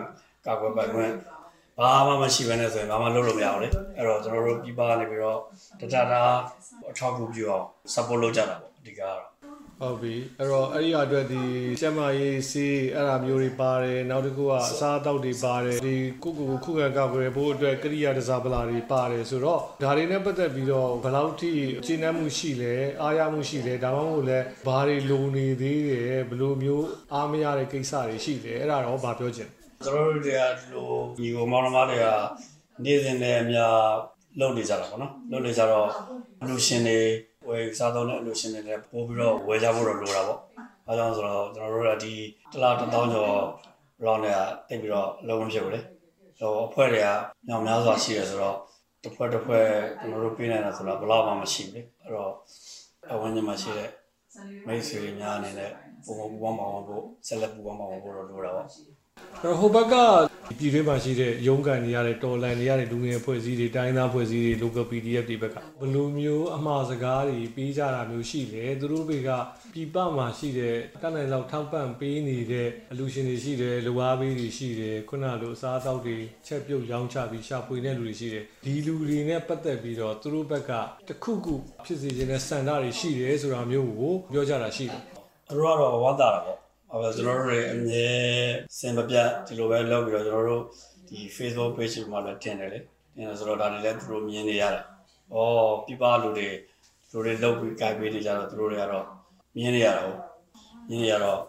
ကာကွယ်ပတ်ခွင့် ဘာမှမရှိဘဲနဲ့ဆိုရင်ဘာမှလုပ်လို့မရအောင်လေအဲ့တော့ကျွန်တော်တို့ပြပကနေပြီးတော့တတတာအထောက်အကူပြုအောင် support လုပ်ကြတာပေါ့အဓိကကတော့ဟုတ်ပြီအဲ့တော့အဲ့ဒီအတွက်ဒီကျမရေးစီးအဲ့ဒါမျိုးတွေပါတယ်နောက်တစ်ခုကအစားအသောက်တွေပါတယ်ဒီကိုကိုကိုခုခံကောက်ွယ်ဖို့အတွက်ကရိယာတစားပလာတွေပါတယ်ဆိုတော့ဒါတွေနဲ့ပတ်သက်ပြီးတော့ဘယ်လောက်ထိရှင်းနှမှုရှိလဲအားရမှုရှိလဲဒါမှမဟုတ်လဲဘာတွေလိုနေသေးတယ်ဘယ်လိုမျိုးအားမရတဲ့ကိစ္စတွေရှိလဲအဲ့ဒါတော့ဘာပြောချင် ကျွန်တော်တို့တွေကဒီလိုညီကိုမောင်နှမတွေကနေ့စဉ်နဲ့အများလုပ်နေကြတာပေါ့နော်လုပ်နေကြတော့အလူရှင်တွေဝယ်စားသုံးတဲ့အလူရှင်တွေလည်းပို့ပြီးတော့ဝယ်ကြဖို့တော့လိုတာပေါ့အဲကြောင့်ဆိုတော့ကျွန်တော်တို့ကဒီတစ်လားတစ်သောင်းကျော်လောက်နဲ့တိတ်ပြီးတော့လုံးဝဖြစ်ဘူးလေဟိုအဖွဲ့တွေကညောင်များစွာရှိရဆိုတော့တစ်ဖွဲ့တစ်ဖွဲ့ကျွန်တော်တို့ပြနေတာဆိုတော့ဘယ်တော့မှမရှိဘူးလေအဲ့တော့အဝန်းကျင်မှာရှိတဲ့မိတ်ဆွေတွေများအနေနဲ့ပုံပုံပူပေါင်းပါအောင်ဖို့ဆက်လက်ပူပေါင်းပါအောင်ဖို့တော့လိုတာပေါ့ အဲ့တော့ဟိုဘက်ကပြည်တွင်းမှာရှိတဲ့ရုံးကန်တွေရတဲ့တော်လန်တွေရတဲ့လူငယ်ဖွဲ့စည်းတွေတိုင်းသားဖွဲ့စည်းတွေ local PDF တွေဘက်ကဘယ်လိုမျိုးအမှားစကားတွေပေးကြတာမျိုးရှိလဲသူတို့တွေကပြည်ပမှာရှိတဲ့တက်နိုင်လောက်ထောက်ပံ့ပေးနေတဲ့အလူရှင်တွေရှိတယ်လူအားပေးတွေရှိတယ်ခုနလိုအစားအသောက်တွေချက်ပြုတ်ရောင်းချပြီးရှာဖွေတဲ့လူတွေရှိတယ်ဒီလူတွေနဲ့ပတ်သက်ပြီးတော့သူတို့ဘက်ကတခုခုဖြစ်စေခြင်းနဲ့စံတာတွေရှိတယ်ဆိုတာမျိုးကိုပြောကြတာရှိတယ်သူတို့ကတော့ဝမ်းသာတာပေါ့ အဲဒါကျွန်တော်တို့တွေအမြဲစင်မပြတ်ဒီလိုပဲလုပ်ပြီးတော့ကျွန်တော်တို့ဒီ Facebook page မှာလည်းတင်တယ်လေတင်တယ်ဆိုတော့ဒါတွေလည်းသူတို့မြင်နေရတယ်။ဩပြပလူတွေသူတို့တွေလုပ်ပြီးကြိုက်ပေးနေကြတော့သူတို့တွေကတော့မြင်နေရတာဟုတ်မြင်နေရတော့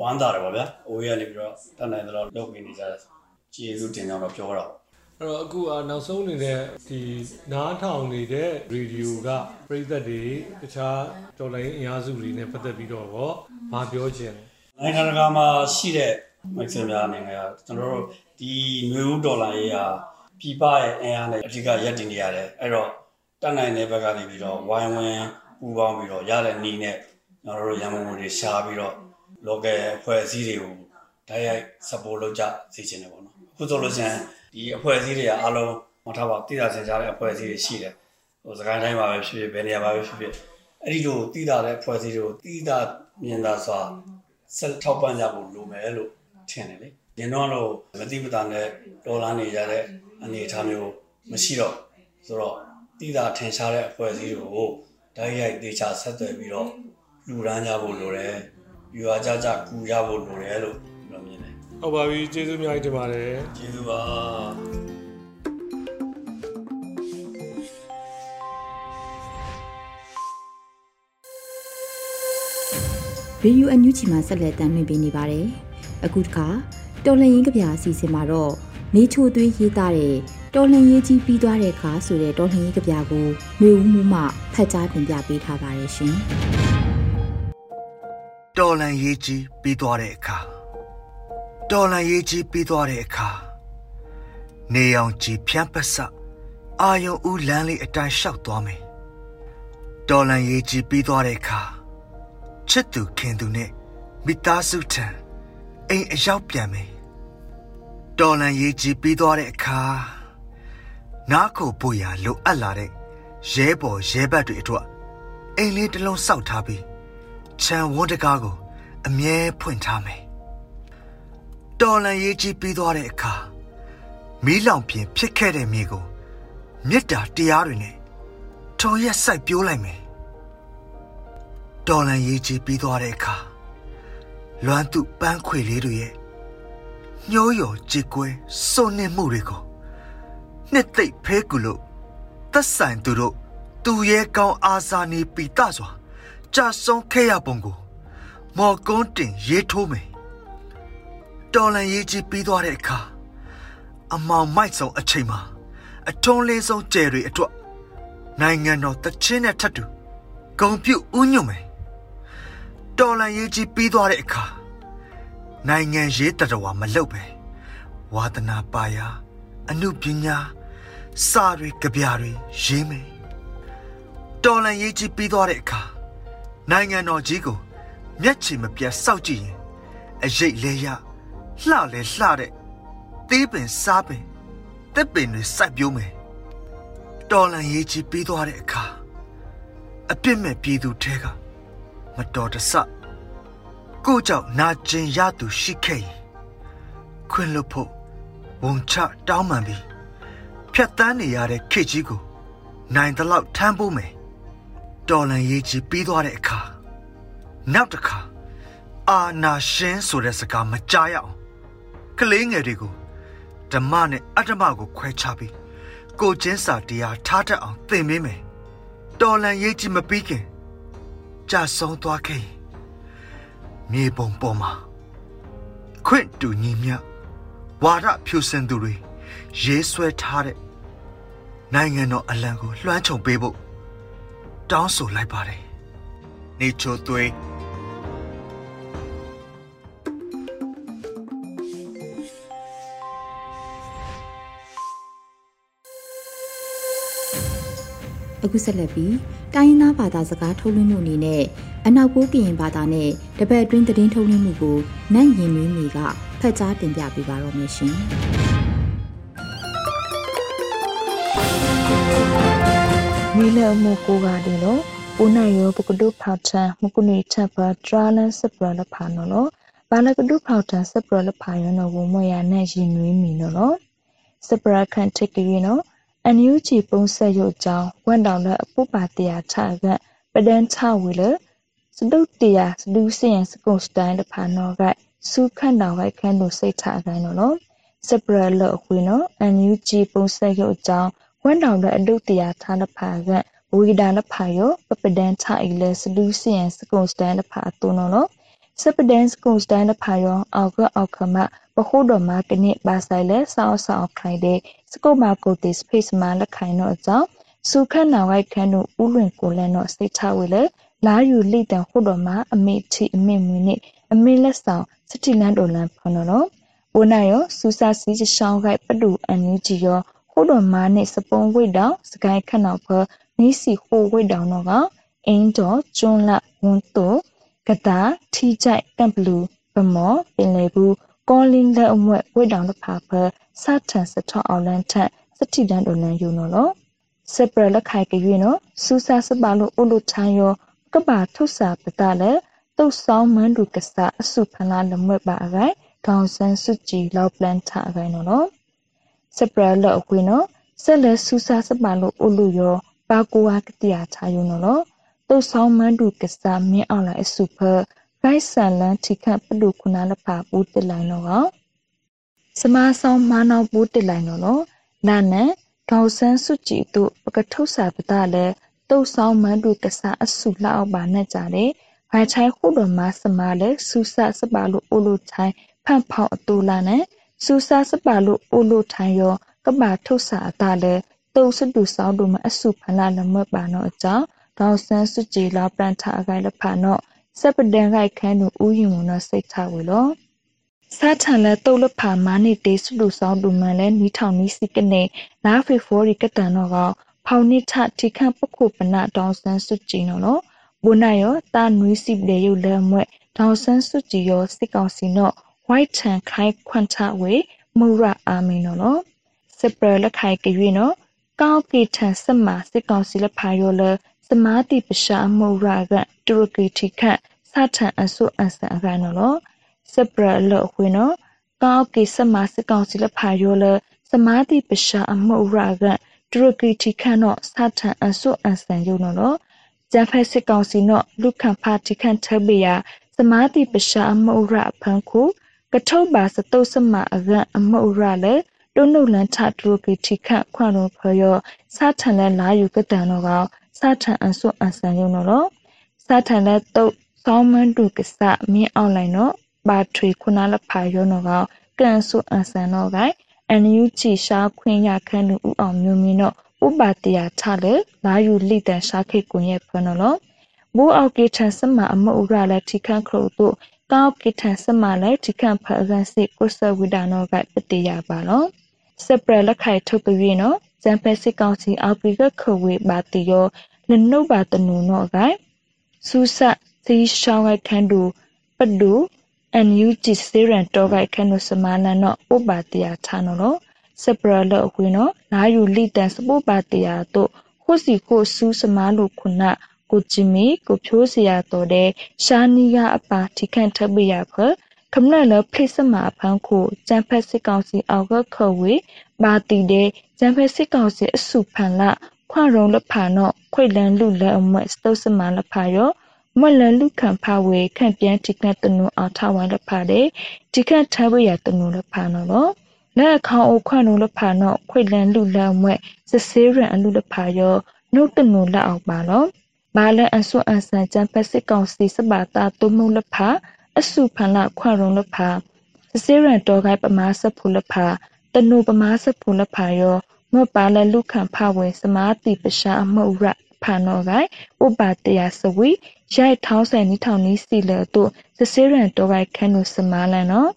ဝမ်းသာတယ်ပေါ့ဗျာ။အိုးရနေပြီးတော့တတ်နိုင်တော့လုပ်ပြီးနေကြတယ်။ကျေးဇူးတင်ကြောင်းတော့ပြောတော့အဲ့တော့အခုအာနောက်ဆုံးနေတဲ့ဒီနားထောင်နေတဲ့ရေဒီယိုကပြည်သက်တွေတခြားတော်လိုင်းအင်အားစုတွေနဲ့ပတ်သက်ပြီးတော့ရောမပြောချင်တယ် နိုင်ငံတကာမှာရှိတဲ့မိတ်ဆွေများအနေနဲ့ကကျွန်တော်တို့ဒီငွေဦးဒေါ်လာရေးဟာပြည်ပရဲ့အင်အားနဲ့အဓိကရပ်တည်နေရတယ်အဲ့တော့တက်နိုင်တဲ့ဘက်ကနေပြီးတော့ဝိုင်းဝန်းပူပေါင်းပြီးတော့ရတဲ့နီးနဲ့ကျွန်တော်တို့ရန်ကုန်ငွေတွေရှားပြီးတော့ local အဖွဲ့အစည်းတွေကိုတိုက်ရိုက် support လုပ်ကြစေချင်တယ်ပေါ့နော်အခုဆိုလို့ရှိရင်ဒီအဖွဲ့အစည်းတွေကအားလုံးမထားပါတည်တာစင်ကြတဲ့အဖွဲ့အစည်းတွေရှိတယ်ဟိုစကိုင်းတိုင်းမှာပဲဖြစ်ဖြစ်ဘယ်နေရာမှာပဲဖြစ်ဖြစ်အဲ့ဒီလိုတည်တာတဲ့အဖွဲ့အစည်းတွေကိုတည်တာမြင်တာစွာ ဆက်ထောက်ပံ့ကြဖို့လိုမယ်လို့ထင်တယ်လေ။ညတော့လို့မတိပတာနဲ့ဒေါ်လာနေကြတဲ့အနေအထားမျိုးမရှိတော့ဆိုတော့တိတာထင်ရှားတဲ့အဖွဲ့အစည်းတွေကိုဓာတ်ရိုက်ဒေချာဆက်သွယ်ပြီးတော့လူရန်ကြဖို့လိုတယ်။ယူအားကြကြကူရဖို့လိုတယ်လို့ကျွန်တော်မြင်တယ်ဟုတ်ပါပြီကျေးဇူးအများကြီးတင်ပါတယ်။ကျေးဇူးပါ ရေဒီယိုအန်ယူဂျီမှာဆက်လက်တင်ပြနေပါတယ်။အခုတခါတော်လှန်ရေးကြပြအစီအစဉ်မှာတော့မေချိုသွေးရေးသားတဲ့တော်လှန်ရေးကြီးပြီးသွားတဲ့အခါဆိုတဲ့တော်လှန်ရေးကြပြကိုမျိုးဦးမှုမှဖတ်ကြားတင်ပြပေးထားပါတယ်ရှင်။တော်လန်ရေးကြီးပြီးသွားတဲ့အခါတော်လန်ရေးကြီးပြီးသွားတဲ့အခါနေအောင်ကြည်ဖြန့်ပတ်စအာယုံဦးလမ်းလေးအတိုင်းလျှောက်သွားမယ်တော်လန်ရေးကြီးပြီးသွားတဲ့အခါ ချစ်သူခင်သူနဲ့မိသားစုထံအိမ်အရောက်ပြန်မယ်တော်လန်ရေးကြီးပြီးသွားတဲ့အခါနားခုပို့ရာလိုအပ်လာတဲ့ရဲဘော်ရဲဘက်တွေအတွက်အိမ်လေးတစ်လုံးစောက်ထားပြီးခြံဝန်းတကားကို အမြဲဖွင့်ထားမယ်။တော်လန်ရေးကြီးပြီးသွားတဲ့အခါမီးလောင်ပြင်ဖြစ်ခဲ့တဲ့မြေကိုမေတ္တာတရားတွေနဲ့ထုံရက်စိုက်ပြိုးလိုက်မယ်။ တော်လန်ရေးကြီးပြီးသွားတဲ့အခါလွမ်းသူပန်းခွေလေးတွေရဲ့ညှိုးယော်ကြည်ကွဲစုံနေမှုတွေကိုနှစ်သိပ်ဖဲကူလို့သက်ဆိုင်သူတို့သူရဲကောင်းအာဇာနည်ပီတစွာကြာဆုံးခဲ့ရပုံကို မော်ကုန်းတင်ရေးထိုးမယ်တော်လန်ရေးကြီးပြီးသွားတဲ့အခါအမောင်မိုက်ဆုံးအချိန်မှာအထုံးလေးဆုံးကျယ်တွေအတွက်နိုင်ငံတော်တချင်းနဲ့ထပ်တူဂုံပြုဥညွတ်မယ် တော်လန်ရေးကြီးပြီးသွားတဲ့အခါနိုင်ငံရေးတတော်ဝမလုပ်ပဲဝါသနာပါယာအမှုပညာစာတွေကြပြတွေရေးမယ်တော်လန်ရေးကြီးပြီးသွားတဲ့အခါနိုင်ငံတော်ကြီးကိုမျက်ခြေမပြတ်စောက်ကြည့်ရင်အရိတ်လဲရလှလဲလှတဲ့သေးပင်စားပင်တက်ပင်တွေစိုက်ပျိုးမယ်တော်လန်ရေးကြီးပြီးသွားတဲ့အခါအပြစ်မဲ့ပြည်သူထဲက မတော်တဆကိုကြောင့်နာကျင်ရသူရှိခဲ့ရင်ခွင့်လွတ်ဖို့ဝန်ချတောင်းပန်ပြီးဖြတ်တန်းနေရတဲ့ခေတ်ကြီးကိုနိုင်တလောက်ထမ်းဖို့မယ်တော်လန်ရေးကြီးပြီးသွားတဲ့အခါနောက်တစ်ခါအာနာရှင်ဆိုတဲ့စကားမကြားရအောင်ကလေးငယ်တွေကိုဓမ္မနဲ့အတ္တမကိုခွဲခြားပြီးကိုချင်းစာတရားထားတတ်အောင်သင်ပေးမယ်တော်လန်ရေးကြီးမပြီးခင် ကြာဆုံးသွားခဲ့ရင်မြေပုံပေါ်မှာခွင့်တူညီမြဝါဒဖြူစင်သူတွေရေးဆွဲထားတဲ့နိုင်ငံတော်အလံကိုလွှမ်းခြုံပေးဖို့တောင်းဆိုလိုက်ပါတယ်။နေချိုသွေး အခုဆက်လက်ပြီးတိုင်းရင်းသားဘာသာစကားထုတ်လွှင့်မှုအနေနဲ့အနောက်ပိုးကရင်ဘာသာနဲ့တပတ်အတွင်းသတင်းထုတ်လွှင့်မှုကိုနတ်ရင်မင်းမီကဖတ်ကြားတင်ပြပေးပါတော့မယ်ရှင်မိလမှုကိုကဒီလိုပူနိုင်ရောပကဒုဖောက်ထံမကုနီချက်ပါဒရာလန်စပရလဖာနော်လို့ဘာလကဒုဖောက်ထံစပရလဖာယောနော်ဝမရနဲ့ရင်နွေးမီနော်လို့စပရခန့်တက်ကရီနော် အန်ယူချီပုံဆက်ရုပ်ကြောင်းဝန်တောင်တဲ့အပုပါတရာချကပဒန်ချဝီလစဒုတ်တရာစဒူးစင်စကုတ်စတိုင်လဖာနော်ကစူခန့်တောင်ကခန့်တို့စိတ်ချခိုင်းနော်လို့စပရလအခွေနော်အန်ယူချီပုံဆက်ရုပ်ကြောင်းဝန်တောင်တဲ့အဒုတ်တရာထားလဖာကဝီဒါလဖာယောပပဒန်ချအီလစလူစီယန်စကွန်စတန်လဖာတူနော်နော်စပဒန်စကွန်စတန်လဖာယောအောက်ကအောက်ခမ ပခုတော်မှာကနစ်ပါဆိုင်လဲဆောက်ဆောက်ခိုင်တဲ့စကုတ်မာကိုတေစဖေးစမှာလက်ခိုင်တော့အကြောင်းစုခန့်နာဝိုက်ခန့်တို့ဥလွင်ကိုလဲတော့စိတ်ချဝေလဲလာယူလိတန်ခုတော်မှာအမေချီအမေမွေနဲ့အမေလက်ဆောင်စတိလန်တော်လန်ဖနော်နော်ဘိုးနိုင်ရောစူစာစီချရှောင်းခိုက်ပတူအန်ယူဂျီရောခုတော်မှာနဲ့စပုံးဝိတ်တောင်စကိုင်းခန့်နောက်ဖနီးစီဟိုဝိတ်တောင်တော့ကအင်းတော်ကျွန်းလဝွန်းတိုကတာထီကြိုက်ကမ်ဘလူးဗမော်ပင်လေဘူး ကောလင်းလက်အမွဲ့ဝိတောင်တဖာဖစထန်စထောက်အောင်လန်ထက်စတိတန်ဒိုလန်ယူနော်လောစပရလက်ခိုင်ကရွေးနော်စူစာစပါလို့အလို့ချမ်းရောကဘာထုစာပတလည်းတုတ်ဆောင်မန်းဒူကဆာအစုဖလာလမွဲ့ပါအရိုင်ဒေါန်ဆန်စုကြည်လောက်ပလန်ထအရိုင်နော်လောစပရလက်အခွေနော်ဆက်လက်စူစာစပါလို့အလို့ရောပါကူဝါကတိယာချာယူနော်လောတုတ်ဆောင်မန်းဒူကဆာမင်းအောင်လိုက်အစုဖ ဂိုက်ဆန်လန်ထိခတ်ပလူခုနာလဖာပူတလိုင်းနော်စမဆောင်မနောပူတလိုင်းနော်နာနန်ဒေါဆန်းစုကြည်တို့ပကထုဆာပတလည်းတုတ်ဆောင်မန်းဒူကဆာအစုလောက်ပါနဲ့ကြတယ်ဘာချိုင်ခုတော်မစမလည်းစူဆာစပါလို့အိုလိုချိုင်ဖန့်ဖောက်အတူလာနဲ့စူဆာစပါလို့အိုလိုထိုင်ရောကဘာထုဆာအတာလည်းတုတ်စတူဆောင်တို့မအစုဖလာလမွတ်ပါတော့အကြောင်းဒေါဆန်းစုကြည်လောက်ပန်ထအခိုင်လဖာတော့ စပဒန်ခိုက်ခန်းတို့ဥယျာဉ်မနစိတ်ချဝေလောစားထန်လဲတုတ်လဖာမာနိတေစုလူဆောင်တူမန်လဲနီးထောင်နီးစီကနေလာဖေဖောရီကတန်တော့ကဖောင်နိထထိခန့်ပခုပနတောင်ဆန်းစုကြည်နော်နော်ဘုနာယောတာနွီးစီလေယုလဲမွဲ့တောင်ဆန်းစုကြည်ယောစစ်ကောင်စီနော် white tan ခိုင်ခွန့်ထဝေမူရအာမီနော်နော်စပရလက်ခိုင်ကြွေနော်ကောက်ကေထန်စမစစ်ကောင်စီလက်ဖာယောလဲ စမာတိပရှာမူရကတူရကီထိခန့်စထန်အဆုအန်ဆန်အခိုင်နော်နော်စပရလောဝေနော်ကောက်ကေစမစစ်ကောင်စီလက်ဖာယောလဲစမာတိပရှာအမှုရကတူရကီထိခန့်တော့စထန်အဆုအန်ဆန်ယုံနော်နော်ဂျဖက်စစ်ကောင်စီနော်လူခံဖာထိခန့်ထဘေယာစမာတိပရှာအမှုရဖန်ခုကထုပ်ပါစတုတ်စမအကအမှုရလေတုံနုလန်ထတူကီထိခန့်ခွန်တော်ဖယောစထန်လဲလာယူကတန်တော့က စထန်အဆုအန်ဆန်ယုံနော်စထန်လဲတုတ်သောမန်တုကစမြင်းအောင်လိုက်နော်ပါထွေခုနာလဖာယောနော်ကကန်ဆုအန်ဆန်တော့ကအန်ယူချီရှားခွင့်ရခန့်လူဦးအောင်မျိုးမင်းတော့ဥပတရာချလေလာယူလိတန်ရှာခိကွန်ရဲ့ဖနော်လောဘူအောက်ကေထန်စမအမဥရလက်ထိခန့်ခရုတို့ကောက်ကေထန်စမလက်ထိခန့်ဖအကန်စိကုဆဝိဒါနောကပတိယပါလောစပရလက်ခိုင်ထုတ်ပြင်းနော် ဇန်ဖက်စစ်ကောင်စီအောက်ပီကခဝေပါတီယောလနုဘာတနုနောကဆူဆစီရှောင်းခန့်တူပဒူ NUG စေရန်တော့ခိုက်ခနုစမနနောဥပါတယာဌာနလောစပရလအဝင်းနောလာယူလိတန်စပုပါတယာတို့ခုစီခုဆူးစမလို့ခုနကိုချီမီကိုဖြိုးစရာတော်တဲ့ရှာနီယာအပါထိခန့်ထပ်ပြရဖ ခမနလဖိစမဖန်းခုကျန်ဖက်စစ်ကောင်စီအောက်ကခဝေပါတီတဲ့ကျန်ဖက်စစ်ကောင်စီအစုဖန်လာခွရုံလဖာနော့ခွေလန်လူလဲအမွဲ့စတုစမလဖာရောမလလူခံဖဝေခန့်ပြန်တိကတနုအောင်ထဝိုင်းလဖာတဲ့တိကထဘရတနုလဖာနော်လက်ခေါအခွန့်နုလဖာနော်ခွေလန်လူလမွဲ့စစေးရန်အလူလဖာရောနှုတ်တနုလက်အောင်ပါနော်ဘာလအဆွအန်ဆန်ချန်ပစစ်ကောင်စီစပါတာတုံမှုလဖာ အစုဖန်လခွန့်ရုံလဖာစစေးရန်တော်ခိုင်ပမာစဖူလဖာတနုပမာစဖူလဖာရောမောပါလလူခံဖဝေစမာတိပရှာအမှုရဖာနောဂိုင်ဥပတယစဝီရိုက်ထောင်းဆယ်နီထောင်နီစီလေတို့စစေးရန်တော့ဂိုင်ခန်းနုစမာလန်နော်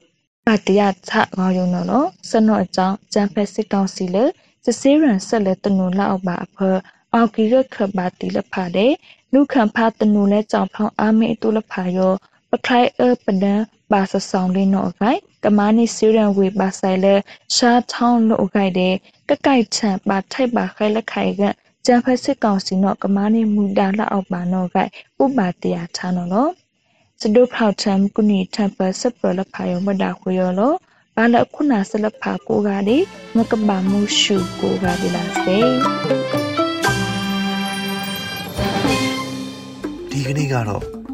ပါတယချငောယုံနော်နော်စနော့အကြောင်းဂျမ်ဖက်စစ်တောင်းစီလေစစေးရန်ဆက်လေတနုလောက်ပါအဖအောက်ကီရခဘာတီလဖာတဲ့လူခံဖာတနုလဲကြောင်ဖောင်းအာမေတူလဖာယော ပခိုင်အပဒံပါစဆောင်လေးနော်ဂိုင်ကမာနီစီရန်ဝေပါဆိုင်လေရှားထောင်းလို့ဂိုင်တဲ့ကကိုက်ချန်ပါထိုက်ပါခိုင်လက်ခိုင်ကကျန်ဖက်စစ်ကောင်စီနော့ကမာနေမူတာလက်အောက်ပါနော့ကဥပါတရာချာနော်လောစဒုဖောက်ချမ်ကုနီတမ်ပစပရလဖာယောမဒါခွေယောလောဘာလခုနာဆလဖာကိုကဒီမကဘာမှုရှုကိုကဒီလာစေဒီကနေ့ကတော့